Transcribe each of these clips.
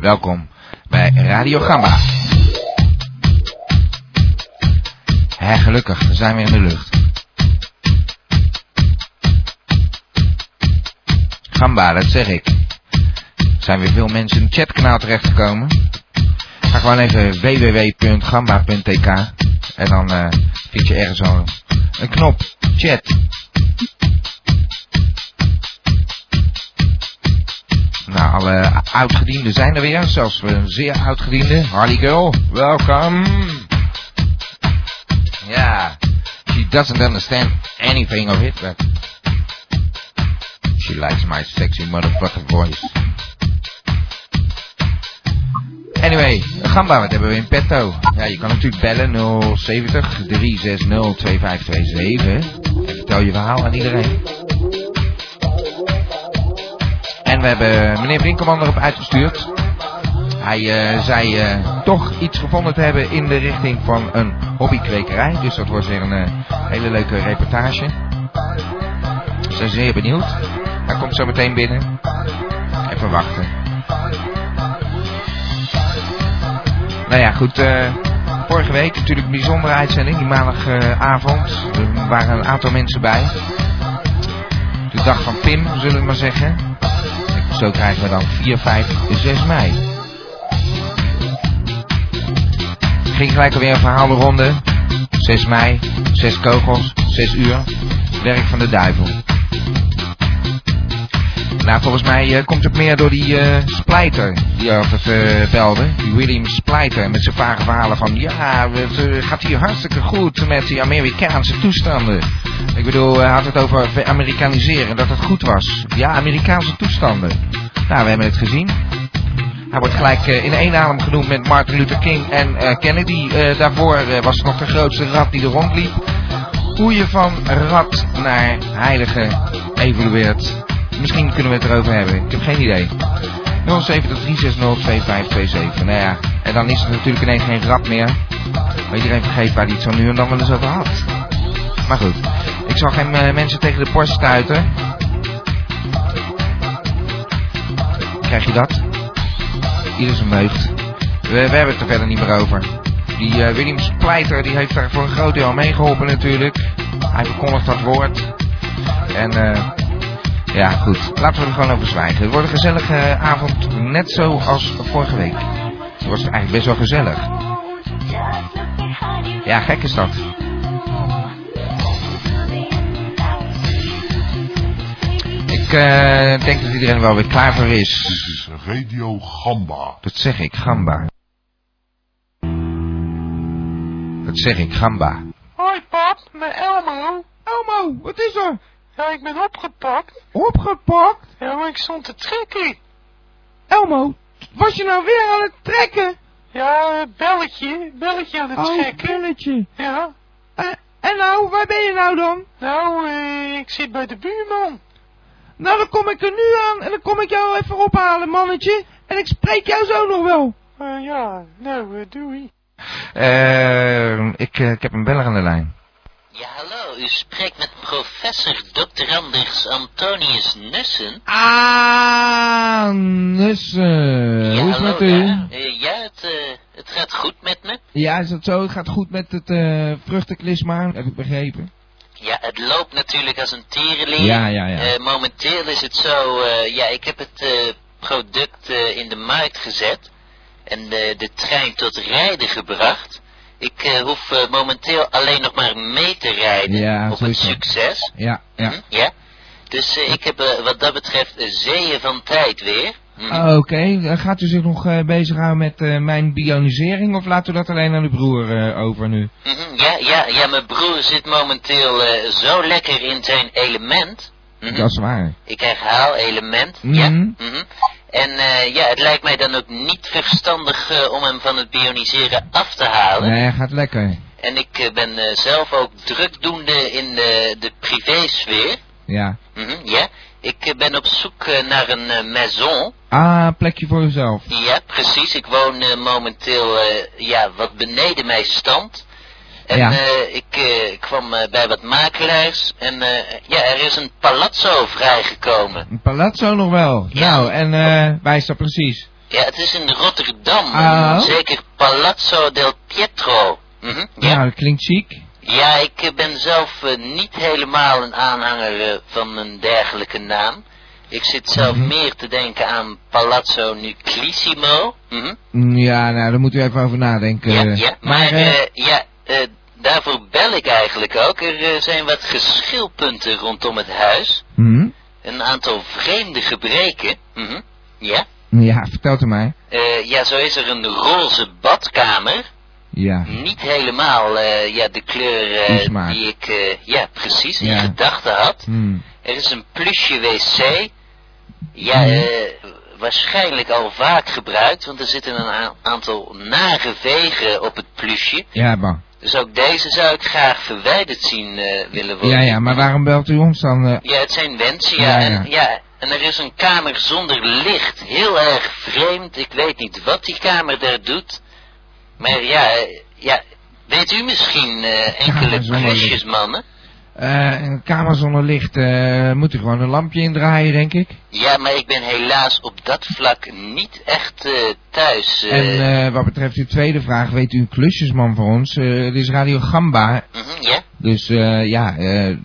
Welkom bij Radio Gamba. Hé, gelukkig, we zijn weer in de lucht. Gamba, dat zeg ik. Er zijn weer veel mensen in het chatkanaal terechtgekomen. Ga gewoon even www.gamba.tk en dan eh, vind je ergens zo een knop, chat. Alle oudgedienden zijn er weer, zelfs een zeer oudgediende. Harley Girl, welkom. Ja, she doesn't understand anything of it, but she likes my sexy motherfucker voice. Anyway, Gamba, wat hebben we in petto? Ja, je kan natuurlijk bellen 070 360 2527. En vertel je verhaal aan iedereen. En we hebben meneer Winkelman erop uitgestuurd. Hij uh, zei uh, toch iets gevonden te hebben in de richting van een hobbykwekerij. Dus dat wordt weer een uh, hele leuke reportage. We zijn zeer benieuwd. Hij komt zo meteen binnen. Even wachten. Nou ja, goed. vorige week natuurlijk een bijzondere uitzending. Die maandagavond. er waren een aantal mensen bij. De dag van Pim, zullen we maar zeggen. Zo krijgen we dan 4, 5, 6 mei. Ging gelijk alweer een verhaal de ronde. 6 mei, 6 kogels, 6 uur. Werk van de duivel. Nou, volgens mij uh, komt het meer door die uh, Splijter die altijd uh, belde. Die William Splijter met zijn vage verhalen van... Ja, het gaat hier hartstikke goed met die Amerikaanse toestanden. Ik bedoel, hij had het over Amerikaniseren, dat het goed was. Ja, Amerikaanse toestanden. Nou, we hebben het gezien. Hij wordt gelijk in één adem genoemd met Martin Luther King en Kennedy. Daarvoor was het nog de grootste rat die er rondliep. Hoe je van rat naar heilige evolueert. Misschien kunnen we het erover hebben. Ik heb geen idee. 070 Nou ja, en dan is het natuurlijk ineens geen grap meer. Maar iedereen vergeet waar hij het zo nu en dan wel eens over had. Maar goed, ik zal geen mensen tegen de borst stuiten. Krijg je dat? Ieder zijn meugd. We, hebben het er verder niet meer over. Die uh, William Splijter die heeft daar voor een groot deel mee geholpen natuurlijk. Hij verkondigt dat woord. En uh, ja goed, laten we er gewoon over zwijgen. Het wordt een gezellige avond, net zoals vorige week. Het was eigenlijk best wel gezellig. Ja, gek is dat. Ik uh, denk dat iedereen wel weer klaar voor is. Dit is Radio Gamba. Dat zeg ik, Gamba. Dat zeg ik, Gamba. Hoi pap, mijn Elmo. Elmo, wat is er? Ja, ik ben opgepakt. Opgepakt? Ja, maar ik stond te trekken. Elmo, was je nou weer aan het trekken? Ja, belletje, belletje aan het oh, trekken. belletje. Ja. Uh, en nou, waar ben je nou dan? Nou, uh, ik zit bij de buurman. Nou, dan kom ik er nu aan en dan kom ik jou even ophalen, mannetje. En ik spreek jou zo nog wel. Uh, ja, nou, uh, doei. Uh, ik, ik heb een beller aan de lijn. Ja, hallo. U spreekt met professor Dr. Anders Antonius Nussen. Ah, Nussen. Ja, Hoe is het met u? Ja, ja het, het gaat goed met me. Ja, is dat zo? Het gaat goed met het vruchtenklisma, heb ik begrepen. Ja, het loopt natuurlijk als een tierenleer. Ja, ja, ja. Uh, momenteel is het zo, uh, ja, ik heb het uh, product in de markt gezet en de trein tot rijden gebracht. Ik hoef momenteel alleen nog maar mee te rijden ja, op een succes. Ja, ja. Hm, ja. Dus ik heb wat dat betreft zeeën van tijd weer. Hm. Oké, okay. gaat u zich nog bezighouden met mijn bionisering of laten we dat alleen aan uw broer over nu? Mm -hmm. ja, ja, ja, mijn broer zit momenteel zo lekker in zijn element. Mm -hmm. Dat is waar. Ik herhaal element, mm ja. -hmm. En eh, ja, het lijkt mij dan ook niet verstandig eh, om hem van het bioniseren af te halen. Nee, gaat lekker. En ik eh, ben zelf ook drukdoende in de, de privésfeer. Ja. Mhm, ja, ik ben op zoek naar een maison. Ah, plekje voor uzelf. Ja, precies. Ik woon momenteel ja, wat beneden mijn stand. En Ja. eh, ik eh, kwam eh, bij wat makelaars en ja, er is een palazzo vrijgekomen. Een palazzo nog wel. Ja. Nou, en eh waar is dat precies? Ja, het is in Rotterdam. Oh. Zeker Palazzo del Pietro. Mhm, ja. Nou, dat klinkt chic. ja, ik ben zelf niet helemaal een aanhanger van een dergelijke naam. Ik zit zelf Mhm. meer te denken aan Palazzo Nuclissimo. Mhm. Mm, Ja, nou, daar moeten we even over nadenken. Ja, ja, maar, maar ja, eh, daarvoor bel ik eigenlijk ook. Er eh, zijn wat geschilpunten rondom het huis. hm? Een aantal vreemde gebreken. Mhm. Ja. ja, vertel het mij. Eh, ja, zo is er een roze badkamer. Ja. Niet helemaal ja, de kleur die ik ja, precies in gedachten had. Hm. Er is een plusje wc. Ja, Mhm. waarschijnlijk al vaak gebruikt, want er zitten een aantal nare vegen op het plusje. Ja, bang. Dus ook deze zou ik graag verwijderd zien eh, willen worden. Ja, ja, maar waarom belt u ons dan? eh? Ja, het zijn wensen, Ja, ja. ja. En, ja. en er is een kamer zonder licht. Heel erg vreemd. Ik weet niet wat die kamer daar doet. Maar ja, eh, ja weet u misschien enkele Kamer zonder een kamer zonder licht, eh, moet er gewoon een lampje indraaien, denk ik. Ja, maar ik ben helaas op dat vlak niet echt eh, thuis. En wat betreft uw tweede vraag, weet u een klusjesman voor ons? Het is Radio Gamba. mhm, ja? Dus ja,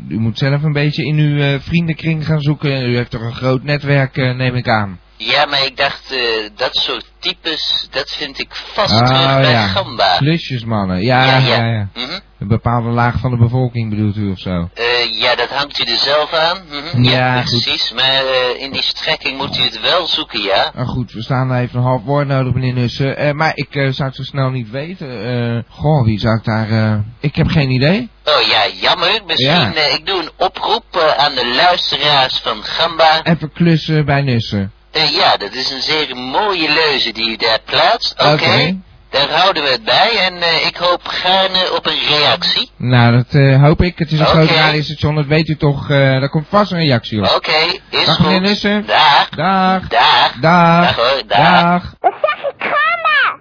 u moet zelf een beetje in uw vriendenkring gaan zoeken. U heeft toch een groot netwerk, neem ik aan. Ja, maar ik dacht, eh, dat soort types, dat vind ik vast Oh, terug bij ja. Gamba. Klusjesmannen, ja, Ja, ja, ja. ja. Mhm. Een bepaalde laag van de bevolking bedoelt u of zo? Eh, ja, dat hangt u er zelf aan. Mhm, Ja, precies. Maar eh, in die strekking moet u het wel zoeken, ja. Nou goed, we staan daar even een half woord nodig, meneer Nussen. Maar ik zou het zo snel niet weten. Goh, wie zou ik daar... Ik heb geen idee. Oh ja, jammer. Misschien, ik doe een oproep aan de luisteraars van Gamba. Even klussen bij Nussen. Eh, ja, dat is een zeer mooie leuze die u daar plaatst. Oké, daar houden we het bij en eh, ik hoop gaarne op een reactie. Nou, dat eh, hoop ik. Het is een Oké. groot radiostation, dat weet u toch. eh daar komt vast een reactie op. Oké, is Dag, goed. meneer Nussen. Dag. Dag. Dag. Dag. Dag hoor, dag. Dag.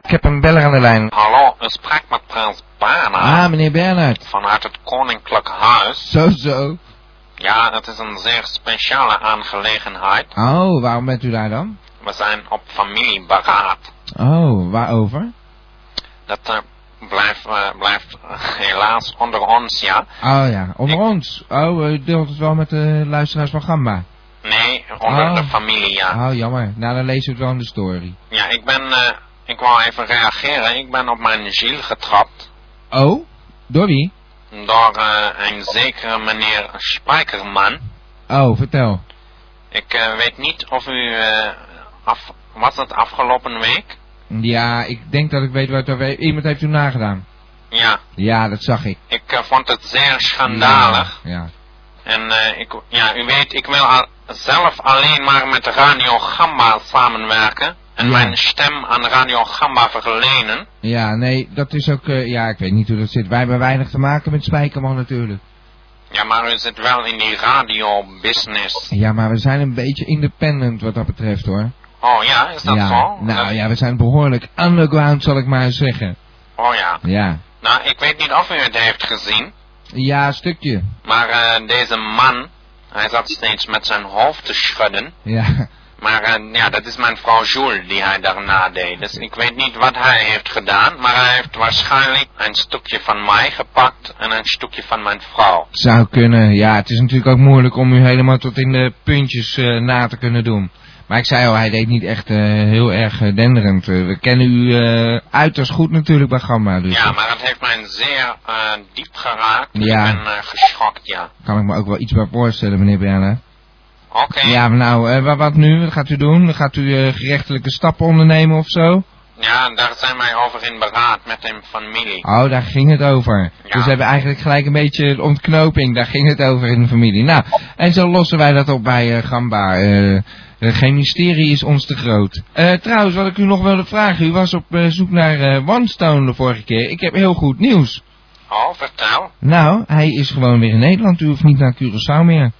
Ik heb een beller aan de lijn. Hallo, u spreekt met prins Bernhard Ah, meneer Bernhard. vanuit het Koninklijk Huis. Zo, zo. Ja, het is een zeer speciale aangelegenheid. Oh, waarom bent u daar dan? We zijn op familieberaad. Oh, waarover? Dat eh, blijft, eh, blijft helaas onder ons, ja. Oh ja, onder Ik- ons. Oh, u deelt het wel met de luisteraars van Gamba. Nee, onder Oh. de familie, ja. Oh, jammer. Nou, dan lees u het wel in de story. Ja, ik ben, eh, ik wou even reageren. Ik ben op mijn ziel getrapt Oh? Door wie? Door eh, een zekere meneer Spijkerman. Oh, vertel. Ik eh, weet niet of u, eh, af, was het afgelopen week? Ja, ik denk dat ik weet over heeft. Iemand heeft u nagedaan. Ja, Ja, dat zag ik. ik vond het zeer schandalig. Ja. En eh, ik, ja, u weet, ik wil al, zelf alleen maar met Radio Gamba samenwerken. En Ja. mijn stem aan Radio Gamba verlenen. Ja, nee, dat is ook... eh, ja, ik weet niet hoe dat zit. Wij hebben weinig te maken met Spijkerman natuurlijk. Ja, maar u zit wel in die radio-business. Ja, maar we zijn een beetje independent wat dat betreft hoor. Oh ja, is dat ja. zo? Nou Dat- ja, we zijn behoorlijk underground zal ik maar eens zeggen. Oh ja. Ja. Nou, ik weet niet of u het heeft gezien. Ja, een stukje. Maar eh, deze man, hij zat steeds met zijn hoofd te schudden. Ja. Maar eh, ja, dat is mijn vrouw Jules die hij daarna deed. Dus ik weet niet wat hij heeft gedaan. Maar hij heeft waarschijnlijk een stukje van mij gepakt en een stukje van mijn vrouw. Zou kunnen. Ja, het is natuurlijk ook moeilijk om u helemaal tot in de puntjes eh, na te kunnen doen. Maar ik zei al, hij deed niet echt eh, heel erg denderend. We kennen u uiterst goed natuurlijk bij Gamma. Dus Ja, maar het heeft mij zeer diep geraakt. Ja. Ik ben geschokt, ja. kan ik me ook wel iets bij voorstellen, meneer Bernhard. Oké. Ja, maar nou, eh, wa- wat nu? Wat gaat u doen? Gaat u eh, gerechtelijke stappen ondernemen of zo? Ja, daar zijn wij over in beraad met de familie. Oh, daar ging het over. Ja. Dus we hebben eigenlijk gelijk een beetje ontknoping. Daar ging het over in de familie. Nou, en zo lossen wij dat op bij eh, Gamba. Geen mysterie is ons te groot. Trouwens, wat ik u nog wilde vragen. U was op zoek naar eh OneStone de vorige keer. Ik heb heel goed nieuws. Oh, vertel. Nou, hij is gewoon weer in Nederland. U hoeft niet naar Curaçao meer.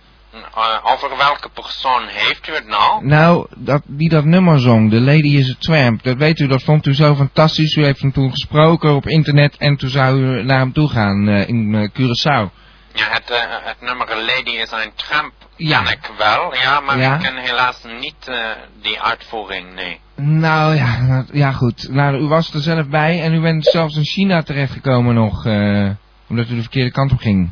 Eh, over welke persoon heeft u het nou? Nou, dat, die dat nummer zong, The Lady is a Tramp, dat weet u, dat vond u zo fantastisch. U heeft hem toen gesproken op internet en toen zou u naar hem toe gaan eh, in eh, Curaçao. Ja, het, eh, het nummer Lady is een tramp Ja. ken ik wel, ja, maar Ja. ik ken helaas niet die uitvoering, nee. Nou ja, ja goed. Nou, u was er zelf bij en u bent zelfs in China terechtgekomen nog, omdat u de verkeerde kant op ging.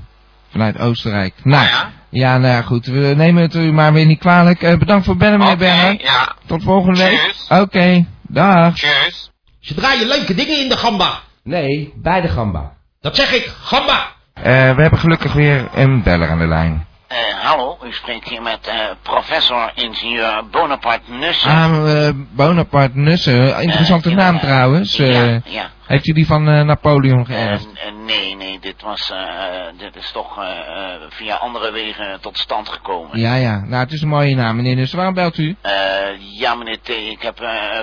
Vanuit Oostenrijk. Nou, Ah, ja? Ja, nou ja, goed. We nemen het u maar weer niet kwalijk. Eh, bedankt voor het bellen, meneer Bernhard. ja, Tot volgende week. Tjus. Oké, dag. tjus. Ze draaien leuke dingen in de gamba. Nee, bij de gamba. Dat zeg ik, gamba. Eh, we hebben gelukkig weer een beller aan de lijn. Eh, hallo, u spreekt hier met eh, professor ingenieur Bonaparte Nussen. Ah, eh, Bonaparte Nussen. Interessante naam trouwens. ja, Eh, ja. Heeft u die van eh, Napoleon geërfd? nee, nee, dit was, eh, eh, dit is toch via andere wegen tot stand gekomen. Ja, ja. Nou, het is een mooie naam, meneer Nussen. Waarom belt u? Ja, meneer T, ik heb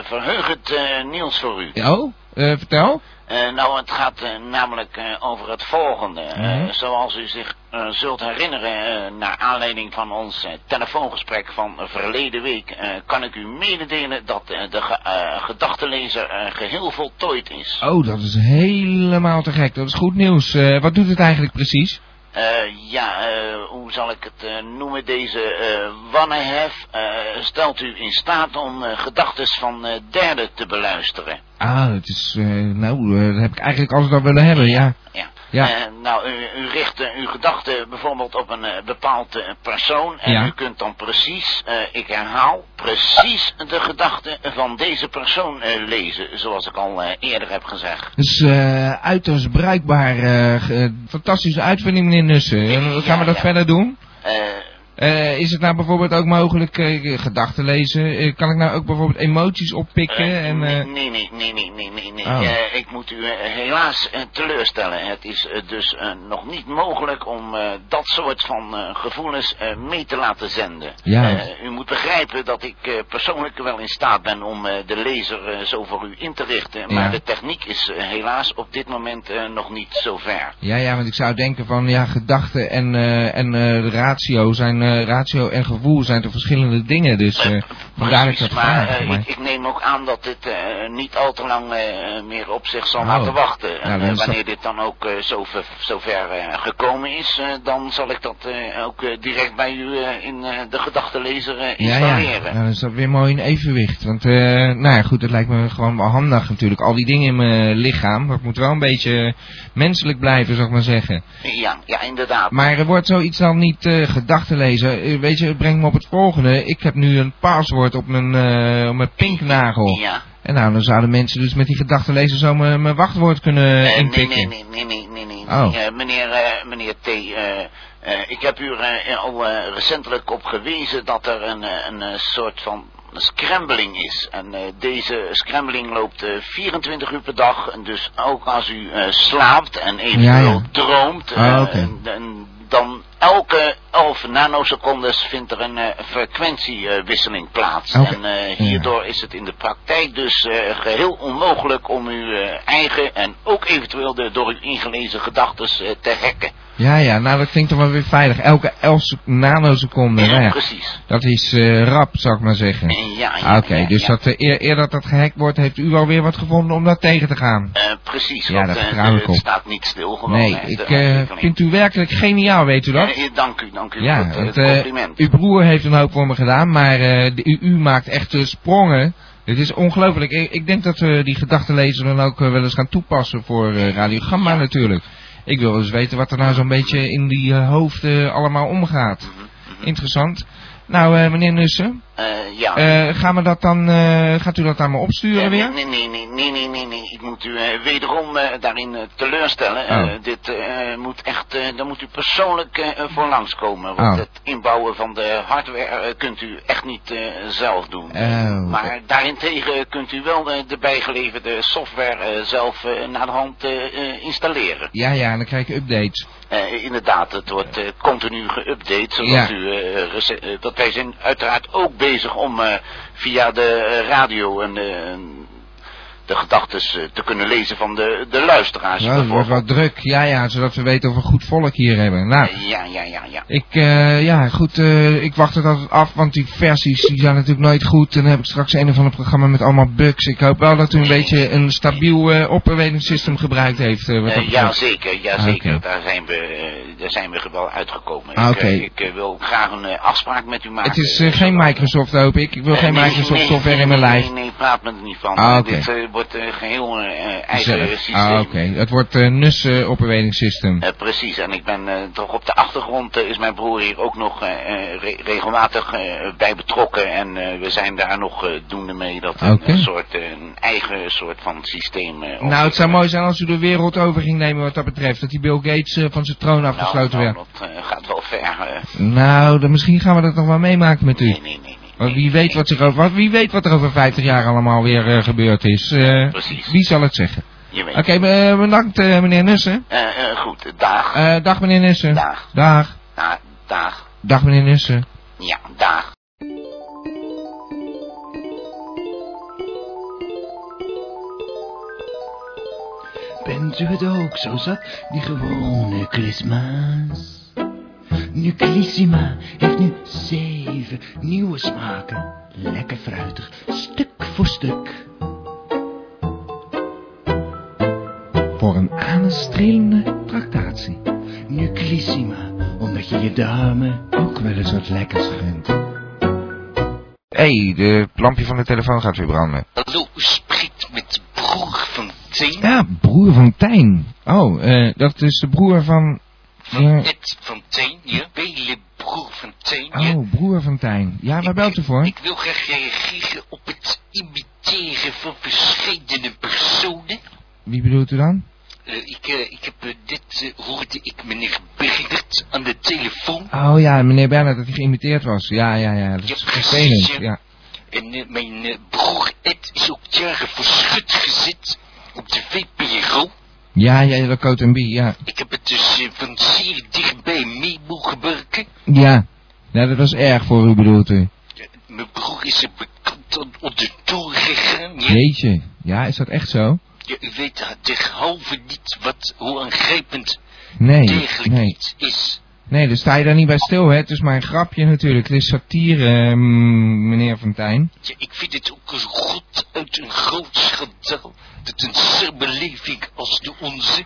verheugend nieuws voor u. Oh, vertel. Eh, nou, het gaat eh, namelijk eh, over het volgende. Mhm. zoals u zich zult herinneren, naar aanleiding van ons telefoongesprek van verleden week, kan ik u mededelen dat de ge- gedachtenlezer eh, geheel voltooid is. Oh, dat is helemaal te gek. Dat is goed nieuws. Wat doet het eigenlijk precies? Eh, ja, eh, hoe zal ik het eh, noemen? Deze eh Wannehef eh, stelt u in staat om gedachten van derden te beluisteren. Ah, het is, nou, dat heb ik eigenlijk altijd al willen hebben, ja. Ja. Ja. Eh, nou, u, u richt eh, uw gedachten bijvoorbeeld op een eh, bepaald eh, persoon. En Ja. u kunt dan precies, ik herhaal, precies de gedachten van deze persoon lezen. Zoals ik al eerder heb gezegd. Dus uiterst bruikbaar. fantastische uitvinding, meneer Nussen. En gaan we dat ja. verder doen? Eh, is het nou bijvoorbeeld ook mogelijk eh, gedachten lezen? Eh, kan ik nou ook bijvoorbeeld emoties oppikken? en, nee, nee, nee, nee, nee, nee, nee. Oh. Ik moet u helaas teleurstellen. Het is dus nog niet mogelijk om dat soort van gevoelens mee te laten zenden. Ja. U moet begrijpen dat ik persoonlijk wel in staat ben om de lezer zo voor u in te richten. Ja. Maar de techniek is helaas op dit moment nog niet zo ver. Ja, ja, want ik zou denken van, ja, gedachten en, en ratio zijn, eh, ratio en gevoel zijn toch verschillende dingen, dus eh vandaar dat ik dat maar vraag. eh, maar- ik, ik neem ook aan dat dit niet al te lang meer op zich zal Oh. laten wachten. Ja, En dat- wanneer dit dan ook zo, ver, zo ver gekomen is, dan zal ik dat ook direct bij u in de gedachtenlezer eh, ja, ja, installeren. ja, dan is dat weer mooi in evenwicht. Want, nou ja, goed, het lijkt me gewoon wel handig natuurlijk. Al die dingen in mijn lichaam, dat moet wel een beetje menselijk blijven, zou ik maar zeggen. Ja, ja, inderdaad. Maar er wordt zoiets dan niet eh Eh, weet je, het brengt me op het volgende. Ik heb nu een paswoord op mijn, eh, op mijn pinknagel. Ja. En nou, dan zouden mensen dus met die gedachten lezen zo mijn, mijn wachtwoord kunnen Eh, nee, inpikken. nee, nee, nee, nee, nee, nee. Oh. Eh, meneer, eh, meneer T, eh, eh, ik heb u er eh, al eh, recentelijk op gewezen dat er een, eh, een eh, soort van scrambling is. En eh, deze scrambling loopt eh, 24 uur per dag. En dus ook als u eh, slaapt en eventueel Ja, ja. droomt, eh, Ah, en dan elke 11 nanosecondes vindt er een eh, frequentiewisseling plaats. En eh, hierdoor is het in de praktijk dus eh, geheel onmogelijk om uw eigen en ook eventueel de door u ingelezen gedachten te hacken. Ja, ja, nou dat klinkt toch wel weer veilig. Elke 11 sec- nanoseconde, nou ja, Precies. dat is rap, zou ik maar zeggen. En ja, ja, Ah, Oké, ja, dus ja. dat, eer, eer dat dat gehackt wordt, heeft u alweer wat gevonden om dat tegen te gaan. Precies, Ja, want ik het staat niet stil gewoon. Nee, ik de eh, ontwikkeling. vind u werkelijk geniaal, weet u dat? Dank u, dank u Ja, voor het, eh, want, het eh, compliment. uw broer heeft een hoop voor me gedaan, maar eh, de, u, u maakt echt sprongen. Het is ongelooflijk. Ik, ik denk dat we die gedachtenlezer dan ook wel eens gaan toepassen voor Radio Gamma Ja. natuurlijk. Ik wil eens weten wat er nou zo'n beetje in die hoofden allemaal omgaat. Mhm, mhm. Interessant. Nou, meneer Nussen, Eh, ja. Eh, gaan we dat dan, eh, gaat u dat dan maar opsturen Eh, weer? Nee, nee, nee, nee, nee, nee, nee. Ik moet u wederom daarin teleurstellen. Oh. Dit moet echt, daar moet u persoonlijk voor langskomen. Want Oh. het inbouwen van de hardware kunt u echt niet zelf doen. Oh. Maar daarentegen kunt u wel de bijgeleverde software zelf naar de hand installeren. Ja, ja, dan krijg je updates. Inderdaad, het wordt continu geüpdate, zodat Ja. u, dat wij zijn uiteraard ook bezig om eh, via de eh, radio en eh, de gedachten te kunnen lezen van de, de luisteraars. Nou, het wordt wat druk. Ja, ja, zodat we weten of we goed volk hier hebben. Nou, Ja, ja, ja, ja. ik, eh, ja, goed, eh, ik wacht het altijd af, want die versies die zijn natuurlijk nooit goed. En dan heb ik straks een of ander programma met allemaal bugs. Ik hoop wel dat u een beetje een stabiel eh operatingssystem gebruikt heeft. eh, wat Eh, ja, zeker, ja, Ah, zeker. Daar zijn we, eh, daar zijn we wel uitgekomen. Ah, Ik, eh, eh, wil graag een eh, afspraak met u maken. Het is eh, geen Microsoft, hoop ik. Ik wil Eh, geen nee, Microsoft nee, software nee, in mijn lijf. Nee, nee, praat me er niet van. Ah. Dit eh, wordt eh, geheel eh, eigen Zelf. systeem. Ah, oké. Het wordt NUS operating system. Eh, precies, en ik ben eh, toch op de achtergrond eh, is mijn broer hier ook nog eh, eh, re- regelmatig eh, bij betrokken. En eh, we zijn daar nog eh, doende mee dat een, een soort, eh, een eigen soort van systeem... eh, Nou, het zou mooi zijn als u de wereld over ging nemen wat dat betreft. Dat die Bill Gates eh, van zijn troon afgesloten nou, werd. nou, dat eh, gaat wel ver. eh. Nou, dan misschien gaan we dat nog wel meemaken met u. nee, nee, nee. Want wie weet wat, zich over, wat, wie weet wat er over 50 jaar allemaal weer eh, gebeurd is. Eh, Precies. wie zal het zeggen? Oké, eh, bedankt eh, meneer Nussen. Eh, eh, goed, dag. Eh, dag meneer Nussen. Dag. Dag. Dag meneer Nussen. Ja, dag. Bent u het ook zo zat, die gewone klisma's? Nuclissima heeft nu zeven nieuwe smaken. Lekker fruitig, stuk voor stuk. Voor een aanstrelende tractatie. Nuclissima, omdat je je dame ook wel eens wat lekkers gunt. Hé, hey, de lampje van de telefoon gaat weer branden. Hallo, u spreekt met broer van Teen. Ja, broer van Tijn. Oh, eh, dat is de broer van... Van Ja. Ed van Teen, ja. Bele broer van Teen, ja. Oh, broer van Tijn. Ja, waar belt u voor? Ik wil graag reageren op het imiteren van verschillende personen. Wie bedoelt u dan? Eh, ik, eh, ik heb eh, dit, hoorde ik meneer Bergert aan de telefoon. Oh ja, meneer Bernhard, dat hij geïmiteerd was. Ja, ja, ja, dat Ja, is precies, ja. En mijn broer Ed is ook jaren voor schut gezet op de VPRO. Ja, ja, de Coat Bie, ja. Ik heb het dus van zeer dichtbij mee mogen werken. Ja. Ja, dat was erg voor u, bedoelt u. Mijn broer is er bekend aan onder toer gegaan. Ja, Jeetje. Ja, is dat echt zo? ja, u weet derhalve niet wat, hoe aangrijpend Nee, degelijk nee. iets is. Nee, dus sta je daar niet bij stil, hè? Het is maar een grapje natuurlijk. Het is satire, mm, meneer Fontijn. Ja, ik vind het ook een god uit een groot schandaal dat een samenleving als de onze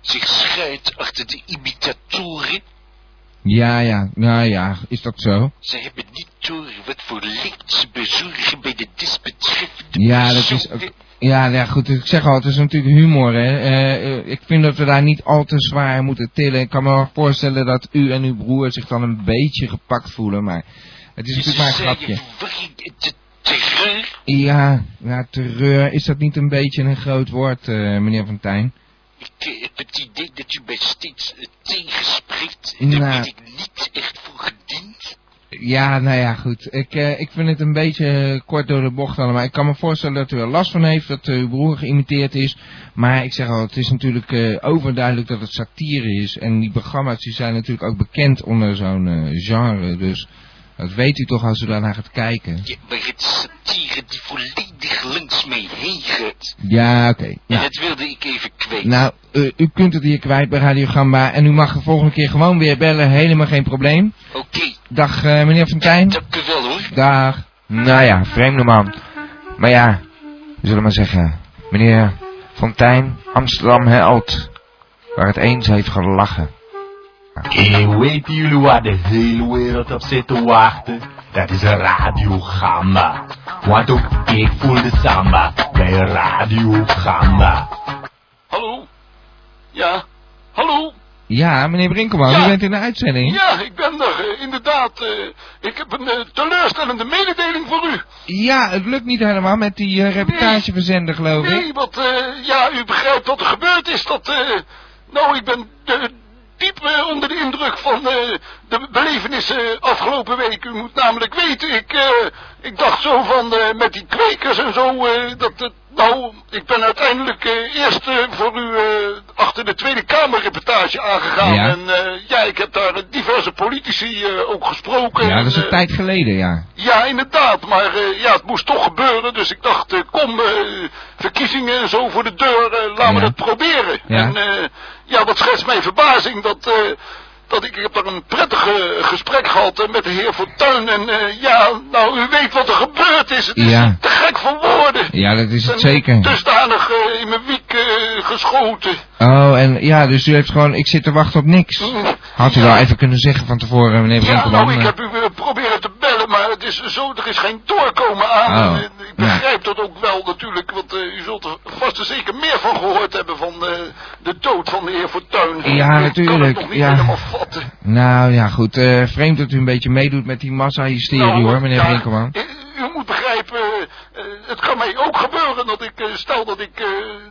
zich schuilt achter de imitatoren. Ja, ja, nou ja, is dat zo? Ze hebben niet door wat voor leed ze bezorgen bij de desbetreffende Ja, dat is ook... Ja, ja, goed, ik zeg al, het is natuurlijk humor, hè. Eh, ik vind dat we daar niet al te zwaar moeten tillen. Ik kan me wel voorstellen dat u en uw broer zich dan een beetje gepakt voelen, maar... Het is natuurlijk maar een grapje. Terreur. Ja, ja, terreur, is dat niet een beetje een groot woord, eh, meneer Fontijn? Ik eh, idee dat u mij steeds eh, tegenspreekt. En daar Nou. ben ik niet echt voor gediend. Ja, nou ja, goed. Ik, eh, ik vind het een beetje eh, kort door de bocht allemaal. Ik kan me voorstellen dat u er last van heeft, dat uw broer geïmiteerd is. Maar ik zeg al, het is natuurlijk eh, overduidelijk dat het satire is. En die programma's die zijn natuurlijk ook bekend onder zo'n eh, genre. Dus dat weet u toch als u daarnaar gaat kijken. Ja, maar het is satire die volledig langs mij heen gaat. Ja, oké. En Nou, dat wilde ik even kwijt. nou u kunt het hier kwijt bij Radio Gamba. En u mag de volgende keer gewoon weer bellen. Helemaal geen probleem. Oké, Dag eh, meneer Fontijn. dank u wel hoor. Dag. Nou ja, vreemde man. Maar ja, we zullen maar zeggen. Meneer Fontijn, Amsterdam held. Waar het eens heeft gelachen. Hey, weten jullie waar de hele wereld op zit te wachten? Dat is een radiogamba. Want ook ik voel de samba bij radiogamba. Hallo? Ja? Hallo? Ja, meneer Brinkelman, Ja. u bent in de uitzending. Ja, ik ben er, eh, inderdaad. eh, ik heb een eh, teleurstellende mededeling voor u. Ja, het lukt niet helemaal met die reportageverzender, geloof ik. Nee, want eh, ja, u begrijpt wat er gebeurd is. Dat, eh, nou, ik ben diep eh, onder de indruk van eh, de belevenissen afgelopen week. U moet namelijk weten, ik, eh, ik dacht zo van met die kwekers en zo, dat het, nou, ik ben uiteindelijk eerst voor u achter de Tweede Kamer reportage aangegaan. Ja. En ja, ik heb daar diverse politici ook gesproken. Ja, dat is En, een tijd geleden, ja. ja, inderdaad, maar ja, het moest toch gebeuren, dus ik dacht, kom, verkiezingen en zo voor de deur, laten we Ja. dat proberen. Ja. En ja, wat schetst mijn verbazing, dat, eh, dat ik, ik heb daar een prettig eh, gesprek gehad eh, met de heer Fortuyn en ja, nou, u weet wat er gebeurd is, het is Ja. te gek voor woorden. Ja, dat is het En zeker. Dusdanig in mijn wiek geschoten. Oh, en ja, dus u heeft gewoon, ik zit te wachten op niks. Had u wel even kunnen zeggen van tevoren, meneer Ja, Brinkelman. nou, ik heb u proberen te maar het is zo, er is geen doorkomen aan. Oh, ik begrijp dat ook wel natuurlijk, want eh, u zult er vast en zeker meer van gehoord hebben van eh, de dood van de heer Fortuyn. Ja, Ik natuurlijk, kan het nog niet ja. helemaal vatten. Nou ja, goed. eh, vreemd dat u een beetje meedoet met die massa-hysterie Nou, hoor, meneer ja, U moet begrijpen, eh, eh, het kan mij ook gebeuren dat ik, eh, stel dat ik,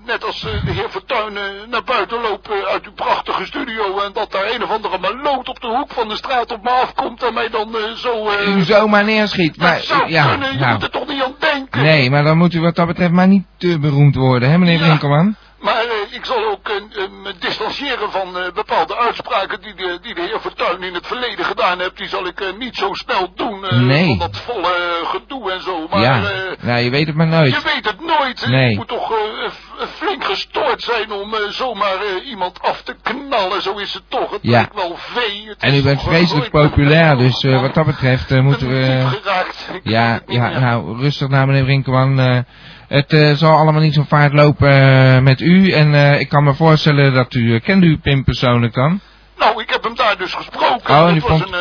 net als de heer eh, naar buiten loop uit uw prachtige studio en dat daar een of andere maloot op de hoek van de straat op me afkomt en mij dan zo... U zomaar neerschiet, maar dat zou ja, kunnen, je nou, moet er toch niet aan denken. nee, maar dan moet u wat dat betreft maar niet te beroemd worden, hè meneer Ja. Eh, ik zal ook eh, me distancieren van eh, bepaalde uitspraken die de, die de heer Fortuyn in het verleden gedaan heeft. Die zal ik eh, niet zo snel doen. Nee. Van dat volle gedoe en zo. Maar ja, nou je weet het maar nooit. je weet het nooit. Nee. Je moet toch flink gestoord zijn om zomaar iemand af te knallen. Zo is het toch. Het Ja. wel vee. Het En u bent vreselijk populair, dus wat dat betreft moeten we... Ja, ja, nou, rustig nou meneer Brinkelman. Het eh, zal allemaal niet zo vaart lopen eh, met u. En eh, ik kan me voorstellen dat u... kende u Pim persoonlijk dan? Nou, ik heb hem daar dus gesproken. Oh, en het was een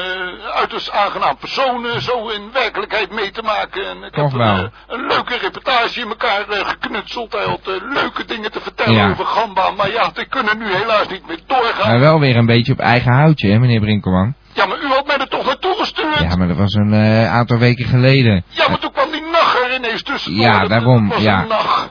uiterst aangenaam persoon, zo in werkelijkheid mee te maken. En ik Toch heb. Een, een leuke reportage in elkaar geknutseld. Hij had leuke dingen te vertellen Ja. over Gamba. Maar ja, die kunnen nu helaas niet meer doorgaan. Maar wel weer een beetje op eigen houtje, hè meneer Brinkelman? Ja, maar u had mij er toch naartoe gestuurd? Ja, maar dat was een aantal weken geleden. Ja, maar toen kwam die nacht er ineens tussen. Ja, daarom, ja.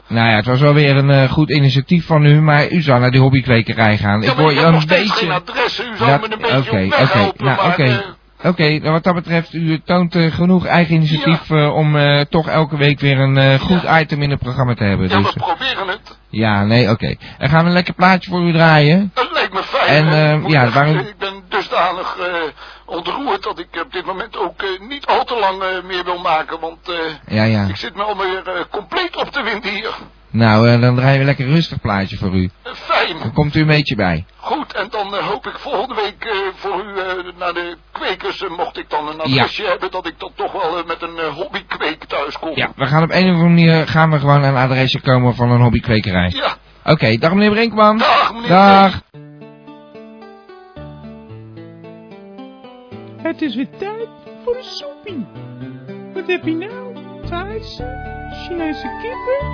Nou ja, het was wel weer een eh, goed initiatief van u, maar u zou naar die hobbykwekerij gaan. Ja, ik hoor je een steeds geen beetje... adres. U zou me een beetje Oké, weg oké, helpen. nou oké. eh, Oké, nou, wat dat betreft, u toont eh, genoeg eigen initiatief om toch elke week weer een goed item in het programma te hebben. ja, Dus, we proberen het. ja, nee, oké. En gaan we een lekker plaatje voor u draaien? Dat lijkt me fijn. En, ja, waarom- Ik ben dusdanig eh, ontroerd dat ik op dit moment ook eh, niet al te lang eh, meer wil maken. Want Ja, ja. ik zit me alweer compleet op de wind hier. Nou, dan draaien we lekker een rustig plaatje voor u. Fijn. Dan komt u een beetje bij. Goed, en dan hoop ik volgende week voor u naar de kwekers, mocht ik dan een adresje hebben, dat ik dan toch wel met een hobbykweek thuis kom. Ja, we gaan op een of andere manier gaan we gewoon aan een adresje komen van een hobby-kwekerij. Ja. Oké, dag meneer Brinkman. Dag meneer Dag. Het is weer tijd voor een soepie. Wat heb je nou? Thaise, Chinese kippen,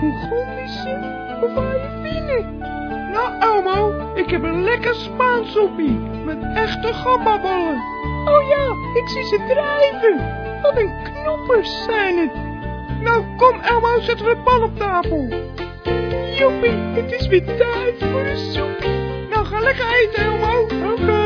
Mongolische of Arabine? Nou, Elmo, ik heb een lekker Spaans soepie met echte gambaballen. Oh ja, ik zie ze drijven. Wat een knoppers zijn het. Nou, kom Elmo, zetten we de pan op tafel. Joepie, het is weer tijd voor een soepie. Nou, ga lekker eten, Elmo. Oké.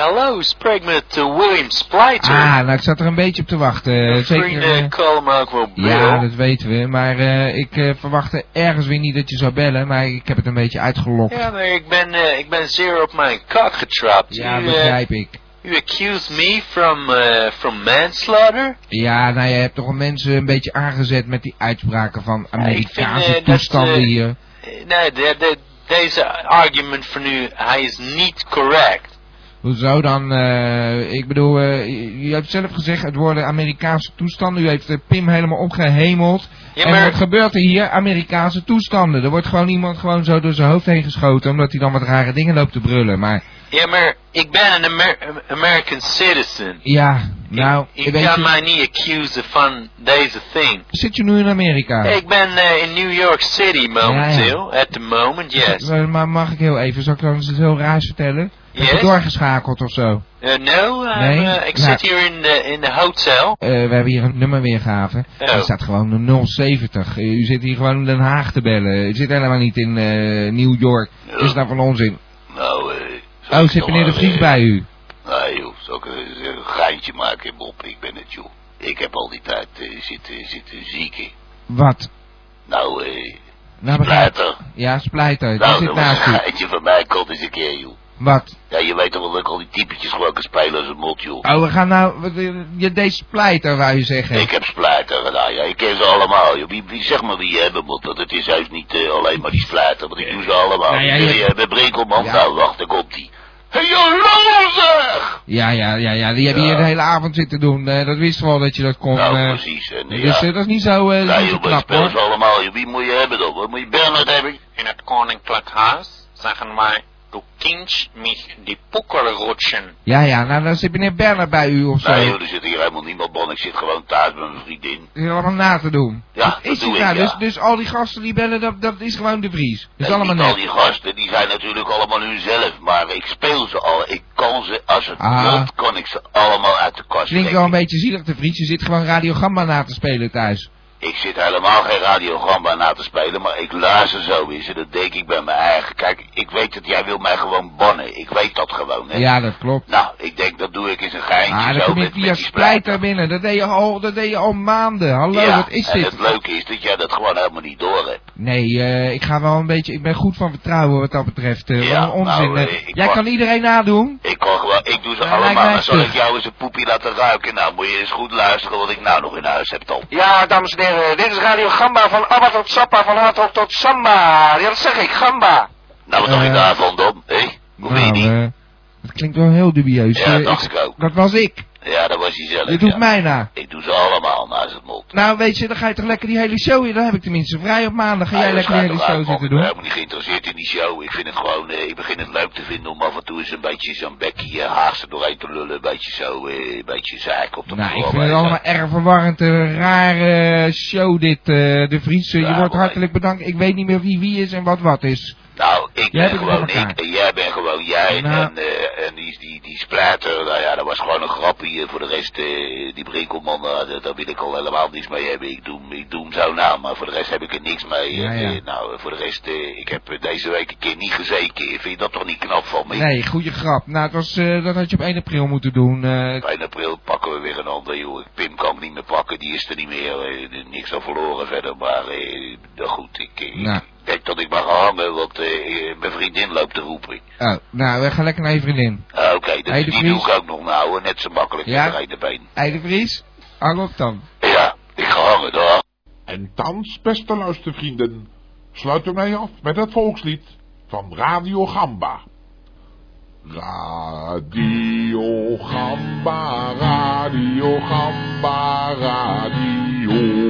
Hallo, spreek met eh, William Splijter. Ah, nou ik zat er een beetje op te wachten. eh, Mijn Zeker. vrienden eh, callen me ook wel ja, dat weten we. Maar eh, ik eh, verwachtte ergens weer niet dat je zou bellen. Maar ik heb het een beetje uitgelokt. Ja, maar ik ben, eh, ik ben zeer op mijn kak getrapt. Ja, u, eh, begrijp ik. u accused me from, eh, from manslaughter? Ja, nou je hebt toch mensen een beetje aangezet met die uitspraken van Amerikaanse eh, toestanden eh, hier. Eh, Nee, de, de, deze argument van u, hij is niet correct. Hoezo dan? eh, ik bedoel, eh, u- hebt zelf gezegd het worden Amerikaanse toestanden. U heeft eh, Pim helemaal opgehemeld. Ja, en maar- wat gebeurt er hier? Amerikaanse toestanden. Er wordt gewoon iemand gewoon zo door zijn hoofd heen geschoten omdat hij dan wat rare dingen loopt te brullen. Maar Ja, maar ik ben een Amer- American citizen. ja, Nou, Ik weet kan je, mij niet accusen van deze thing. zit je nu in Amerika? Ik ben eh, in New York City momenteel, at the moment, yes. Maar mag ik heel even, zal ik dan eens iets heel raars vertellen? Heb je Yes? doorgeschakeld of zo? Uh, no, uh, Nee? uh, ik Nou. zit hier in de, in de hotel. Eh, we hebben hier een nummer weergave. Oh. Er staat gewoon een 070. Eh, u zit hier gewoon in Den Haag te bellen. U zit helemaal niet in eh, New York. Is dat nou van onzin? Nou, eh... Oh, zit meneer de Vries bij u? Nee joh, zal ik een geintje maken, Bob? Ik ben het joh. Ik heb al die tijd eh, zitten, zitten zieken. Wat? Nou, eh... Nou, Splijter. Ja, Splijter. Die Nou, zit dat was naast een u. geintje van mij, komt eens een keer joh. Wat? Ja, je weet toch wel dat ik al die typetjes gewoon kan spelen als een mot joh. Oh, we gaan nou... eh, Je deed Splijter, wou je zeggen. Ik heb splijter gedaan, ja. Ik ken ze allemaal, joh. Wie, wie, zeg maar wie je hebben moet, want het is juist niet eh, alleen maar die splijter, want ik doe ze allemaal. Nou ja, Wie wil je-? Ja. Nou, wacht, daar komt die. Hey, zeg! Ja, ja, ja, ja. Die hebben Ja. hier de hele avond zitten doen. Eh, dat wisten we al dat je dat kon. Nou, eh. precies. En, dus ja. eh, dat is niet zo, eh, Ja, joh, knap hoor. ze allemaal. Wie moet je hebben dan? Wat moet je Bernard hebben? In het koninklijk huis zeggen wij, du kindst mich die poeker rutschen. Ja, ja, nou dan zit meneer Bernard bij u of zo. Nee, joh, er zit hier helemaal niemand bon. Ik zit gewoon thuis met mijn vriendin. Dat is allemaal na te doen. Ja, dat is doe ik, nou? ja. Dus, dus al die gasten die bellen, dat, dat is gewoon de Vries. Dat is allemaal niet al net. die gasten, die zijn natuurlijk allemaal hunzelf. Maar ik speel ze al. Ik kan ze, als het Ah. wilt, kan ik ze allemaal uit de kast Klinkt trekken. wel een beetje zielig, de Vries. Je zit gewoon Radio Gamba na te spelen thuis. Ik zit helemaal geen radiogramma na te spelen, maar ik luister zo eens en dat denk ik bij mijn eigen. Kijk, ik weet dat jij wil mij gewoon bannen. Ik weet dat gewoon, hè. Ja, dat klopt. Nou, ik denk dat doe ik eens een geintje Ah, dan zo kom je met, via met die Splijter binnen. Dat deed, je al, dat deed je al maanden. Hallo, ja, wat is en dit? het leuke is dat jij dat gewoon helemaal niet door hebt. Nee, eh, ik ga wel een beetje... Ik ben goed van vertrouwen wat dat betreft. eh, Ja, onzin. nou, eh. Jij kan iedereen nadoen? Ik kan gewoon, ik doe ze allemaal, maar zal ik jou eens een poepie laten ruiken? Nou, moet je eens goed luisteren wat ik nou nog in huis heb dan. Ja, dames en heren, dit is Radio Gamba van Abba tot Sappa, van Hardrock tot Samba. Ja, dat zeg ik, Gamba. Nou, wat dacht je Eh, daarvan, Dom? Hé? Hoe weet je die? Eh, dat klinkt wel heel dubieus. Ja, Eh, dacht ik ook. Dat was ik. Ja, dat was hij zelf. Je doet ja. mij na. Ik doe ze allemaal naast het mond. Nou, weet je, dan ga je toch lekker die hele show in. Dan heb ik tenminste vrij op maandag. Ga jij lekker dat die hele show zitten Ik ben doen? helemaal niet geïnteresseerd in die show. Ik vind het gewoon, eh, ik begin het leuk te vinden om af en toe eens een beetje zo'n bekkie uh, haast er doorheen te lullen. Een beetje zo, eh, een beetje zaak op de Nou, ik vind het allemaal erg verwarrend. Een rare show dit, eh, de Vries. Eh, je wordt hartelijk bedankt. Ik weet niet meer wie wie is en wat wat is. Nou, ik Jij ben gewoon ik en jij bent gewoon jij. Nou. En, eh, en die, die, die splatter, nou ja, dat was gewoon een grapje. Voor de rest, eh, die Brinkelman, eh, daar- daar wil ik al helemaal niks mee hebben. Ik doe, ik doe hem zo na, maar voor de rest heb ik er niks mee. Ja, En, ja. eh, nou, voor de rest, ik heb deze week een keer niet gezeken. Vind je dat toch niet knap van me? Nee, goede grap. Nou, het was, eh, dat had je op 1 april moeten doen. Op 1 april pakken we weer een ander, joh. Pim kan ik niet meer pakken, die is er niet meer. niks aan verloren verder, maar nou goed, ik, Nou. ik denk dat ik mag gaan hangen, want eh, mijn vriendin loopt te roepen. Oh, nou, we gaan lekker naar je vriendin. Ah, Oké, dat- Hey, de die doe ik ook nog nou, net zo makkelijk Ja? met de been. Hey, de Vries, hang op dan. Ja, ik ga hangen, daar. En thans, beste luistervrienden, sluiten wij af met het volkslied van Radio Gamba. Radio Gamba, Radio Gamba, Radio.